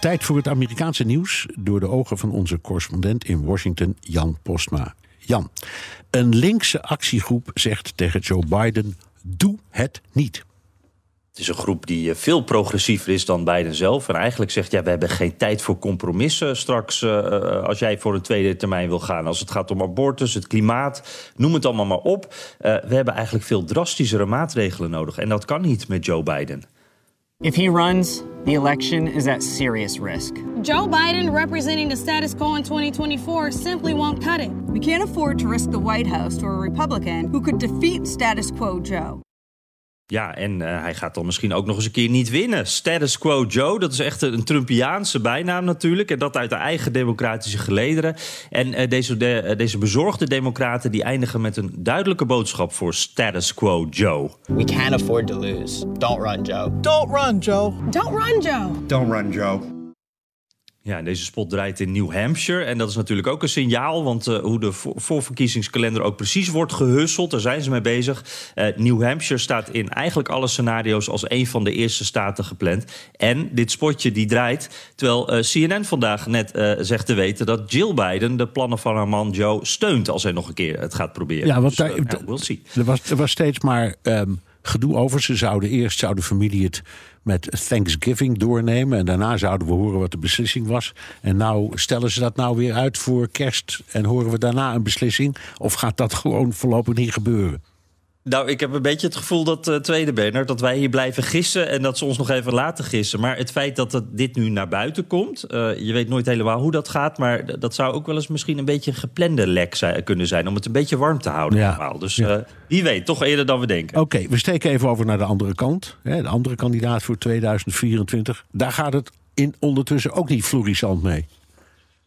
Tijd voor het Amerikaanse nieuws door de ogen van onze correspondent in Washington, Jan Postma. Jan, een linkse actiegroep zegt tegen Joe Biden: doe het niet. Het is een groep die eh, veel progressiever is dan Biden zelf. En eigenlijk zegt, ja, we hebben geen tijd voor compromissen straks... Uh, als jij voor een tweede termijn wil gaan. Als het gaat om abortus, het klimaat, noem het allemaal maar op. We hebben eigenlijk veel drastischere maatregelen nodig. En dat kan niet met Joe Biden. If he runs, the election is at serious risk. Joe Biden representing the status quo in 2024 simply won't cut it. We can't afford to risk the White House to a Republican who could defeat status quo Joe. Ja, en uh, hij gaat dan misschien ook nog eens een keer niet winnen. Status quo Joe, dat is echt een Trumpiaanse bijnaam natuurlijk. En dat uit de eigen democratische gelederen. En uh, deze, de, uh, deze bezorgde democraten die eindigen met een duidelijke boodschap voor status quo Joe. We can't afford to lose. Don't run Joe. Don't run Joe. Don't run Joe. Don't run Joe. Ja, deze spot draait in New Hampshire. En dat is natuurlijk ook een signaal, want uh, hoe de vo voorverkiezingskalender ook precies wordt gehusseld, daar zijn ze mee bezig. Uh, New Hampshire staat in eigenlijk alle scenario's als een van de eerste staten gepland. En dit spotje die draait, terwijl uh, CNN vandaag net zegt te weten dat Jill Biden de plannen van haar man Joe steunt als hij nog een keer het gaat proberen. Ja, want dus, daar, ja, we'll see. er, was, er was steeds maar um, gedoe over. Ze zouden eerst, zou de familie het met Thanksgiving doornemen. En daarna zouden we horen wat de beslissing was. En nou stellen ze dat nou weer uit voor kerst. En horen we daarna een beslissing? Of gaat dat gewoon voorlopig niet gebeuren? Nou, ik heb een beetje het gevoel dat, uh, tweede Benner, dat wij hier blijven gissen en dat ze ons nog even laten gissen. Maar het feit dat het, dit nu naar buiten komt, uh, je weet nooit helemaal hoe dat gaat, maar dat zou ook wel eens misschien een beetje een geplande lek zijn, kunnen zijn om het een beetje warm te houden. Ja. Normaal. Dus Ja. uh, wie weet, toch eerder dan we denken. Oké, okay, we steken even over naar de andere kant. Hè, de andere kandidaat voor 2024. Daar gaat het in ondertussen ook niet florissant mee.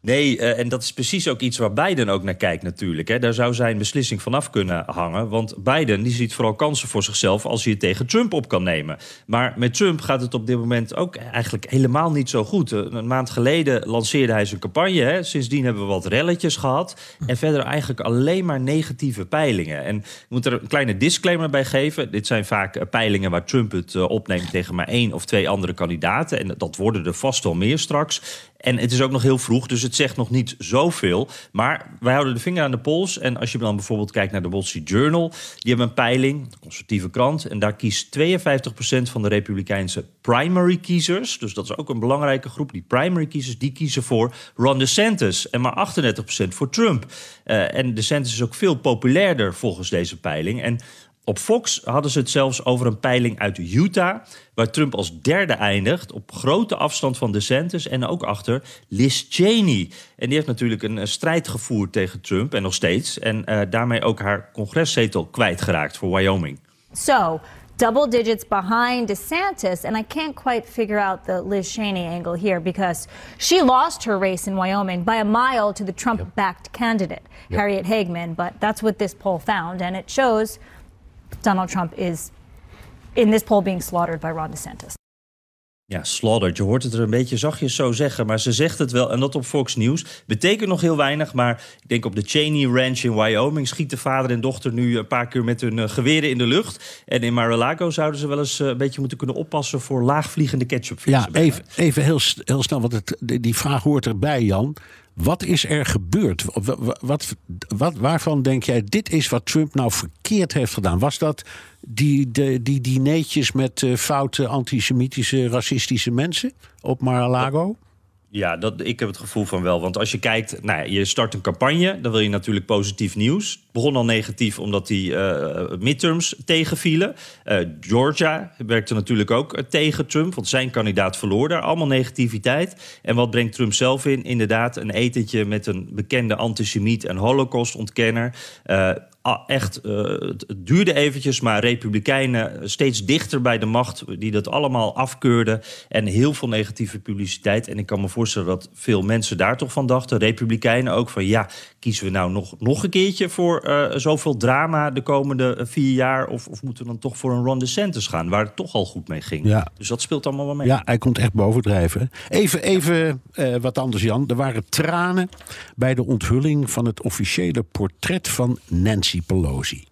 Nee, uh, en dat is precies ook iets waar Biden ook naar kijkt natuurlijk. Hè. Daar zou zijn beslissing vanaf kunnen hangen. Want Biden die ziet vooral kansen voor zichzelf als hij het tegen Trump op kan nemen. Maar met Trump gaat het op dit moment ook eigenlijk helemaal niet zo goed. Uh, een maand geleden lanceerde hij zijn campagne. Hè. Sindsdien hebben we wat relletjes gehad. En verder eigenlijk alleen maar negatieve peilingen. En ik moet er een kleine disclaimer bij geven. Dit zijn vaak uh, peilingen waar Trump het opneemt tegen maar één of twee andere kandidaten. En dat worden er vast wel meer straks. En het is ook nog heel vroeg, dus het zegt nog niet zoveel. Maar wij houden de vinger aan de pols. En als je dan bijvoorbeeld kijkt naar de Wall Journal... die hebben een peiling, de conservatieve krant... en daar kiest 52% van de Republikeinse primary kiezers... dus dat is ook een belangrijke groep, die primary kiezers... die kiezen voor Ron DeSantis en maar 38% voor Trump. Uh, en DeSantis is ook veel populairder volgens deze peiling. En op Fox hadden ze het zelfs over een peiling uit Utah, waar Trump als derde eindigt, op grote afstand van DeSantis en ook achter Liz Cheney. En die heeft natuurlijk een, een strijd gevoerd tegen Trump en nog steeds, en uh, daarmee ook haar congreszetel kwijtgeraakt voor Wyoming. So, double digits behind DeSantis, and I can't quite figure out the Liz Cheney angle here because she lost her race in Wyoming by a mile to the Trump-backed yep. candidate, yep. Harriet Hagman, but that's what this poll found, and it shows Donald Trump is in this poll being slaughtered by Ron DeSantis. Ja, slaughtered. Je hoort het er een beetje zachtjes zo zeggen, maar ze zegt het wel. En dat op Fox News. Betekent nog heel weinig, maar ik denk op de Cheney Ranch in Wyoming... schieten vader en dochter nu een paar keer met hun uh, geweren in de lucht. En in Mar-a-Lago zouden ze wel eens uh, een beetje moeten kunnen oppassen... voor laagvliegende ketchup. Ja, even, even heel, heel snel, want het, die vraag hoort erbij, Jan. Wat is er gebeurd? Wat, wat, waarvan denk jij, dit is wat Trump nou verkeerd heeft gedaan? Was dat die, de, die dineetjes met uh, foute antisemitische, racistische mensen op Mar-a-Lago? Ja, dat, ik heb het gevoel van wel. Want als je kijkt, nou ja, je start een campagne, dan wil je natuurlijk positief nieuws. Het begon al negatief omdat die uh, midterms tegenvielen. Uh, Georgia werkte natuurlijk ook tegen Trump, want zijn kandidaat verloor daar. Allemaal negativiteit. En wat brengt Trump zelf in? Inderdaad, een etentje met een bekende antisemiet en holocaustontkenner. ah, echt, uh, het duurde eventjes, maar Republikeinen steeds dichter bij de macht, die dat allemaal afkeurden. En heel veel negatieve publiciteit. En ik kan me voorstellen dat veel mensen daar toch van dachten, Republikeinen ook, van ja, kiezen we nou nog, nog een keertje voor uh, zoveel drama de komende vier jaar? Of, of moeten we dan toch voor een Ron DeSantis gaan, waar het toch al goed mee ging? Ja. Dus dat speelt allemaal wel mee. Ja, hij komt echt bovendrijven. Even, even uh, wat anders, Jan. Er waren tranen bij de onthulling van het officiële portret van Nancy Pelosi.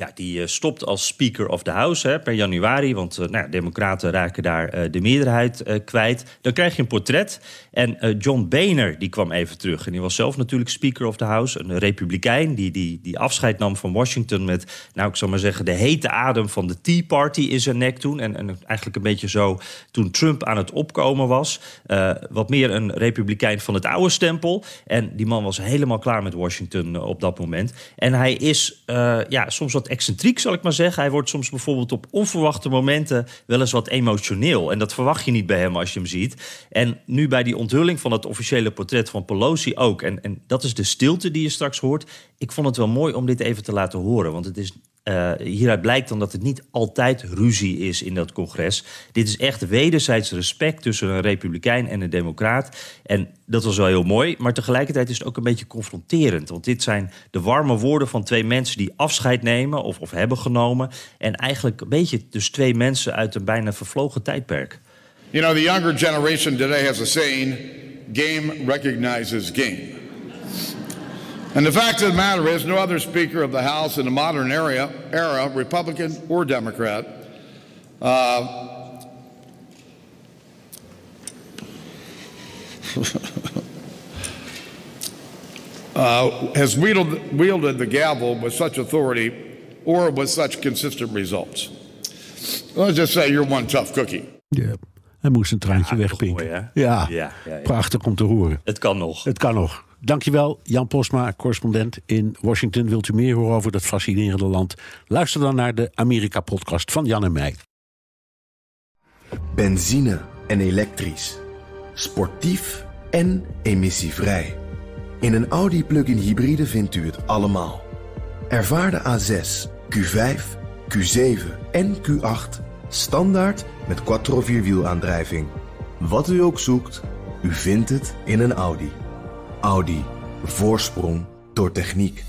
Ja, die stopt als Speaker of the House hè, per januari. Want uh, nou, Democraten raken daar uh, de meerderheid kwijt. Dan krijg je een portret. En John Boehner die kwam even terug. En die was zelf natuurlijk Speaker of the House. Een republikein die, die, die afscheid nam van Washington... met, nou ik zal maar zeggen, de hete adem van de Tea Party in zijn nek toen. En, en eigenlijk een beetje zo toen Trump aan het opkomen was. wat meer een republikein van het oude stempel. En die man was helemaal klaar met Washington op dat moment. En hij is ja, soms wat excentriek, zal ik maar zeggen. Hij wordt soms bijvoorbeeld op onverwachte momenten wel eens wat emotioneel. En dat verwacht je niet bij hem als je hem ziet. En nu bij die onthulling van het officiële portret van Pelosi ook. En, en dat is de stilte die je straks hoort. Ik vond het wel mooi om dit even te laten horen. Want het is uh, hieruit blijkt dan dat het niet altijd ruzie is in dat congres. Dit is echt wederzijds respect tussen een republikein en een democraat. En dat was wel heel mooi, maar tegelijkertijd is het ook een beetje confronterend. Want dit zijn de warme woorden van twee mensen die afscheid nemen of, of hebben genomen. En eigenlijk een beetje dus twee mensen uit een bijna vervlogen tijdperk. You know, the younger generation today has a saying: game recognizes game. And the fact of the matter is, no other Speaker of the House in the modern era, era Republican or Democrat, uh, uh, has wielded, wielded the gavel with such authority or with such consistent results. Let's just say you're one tough cookie. Yeah. Hij moest een traantje Ja, wegpinken. toch mooi, ja, hè? Ja, ja, ja. prachtig om te horen. Het kan nog. Het kan nog. Dankjewel, Jan Posma, correspondent in Washington. Wilt u meer horen over dat fascinerende land? Luister dan naar de Amerika-podcast van Jan en mij. Benzine en elektrisch. Sportief en emissievrij. In een Audi plug-in hybride vindt u het allemaal. Ervaar de A6, Q5, Q7 en Q8 standaard met quattro vierwielaandrijving. Wat u ook zoekt, u vindt het in een Audi. Audi. Voorsprong door techniek.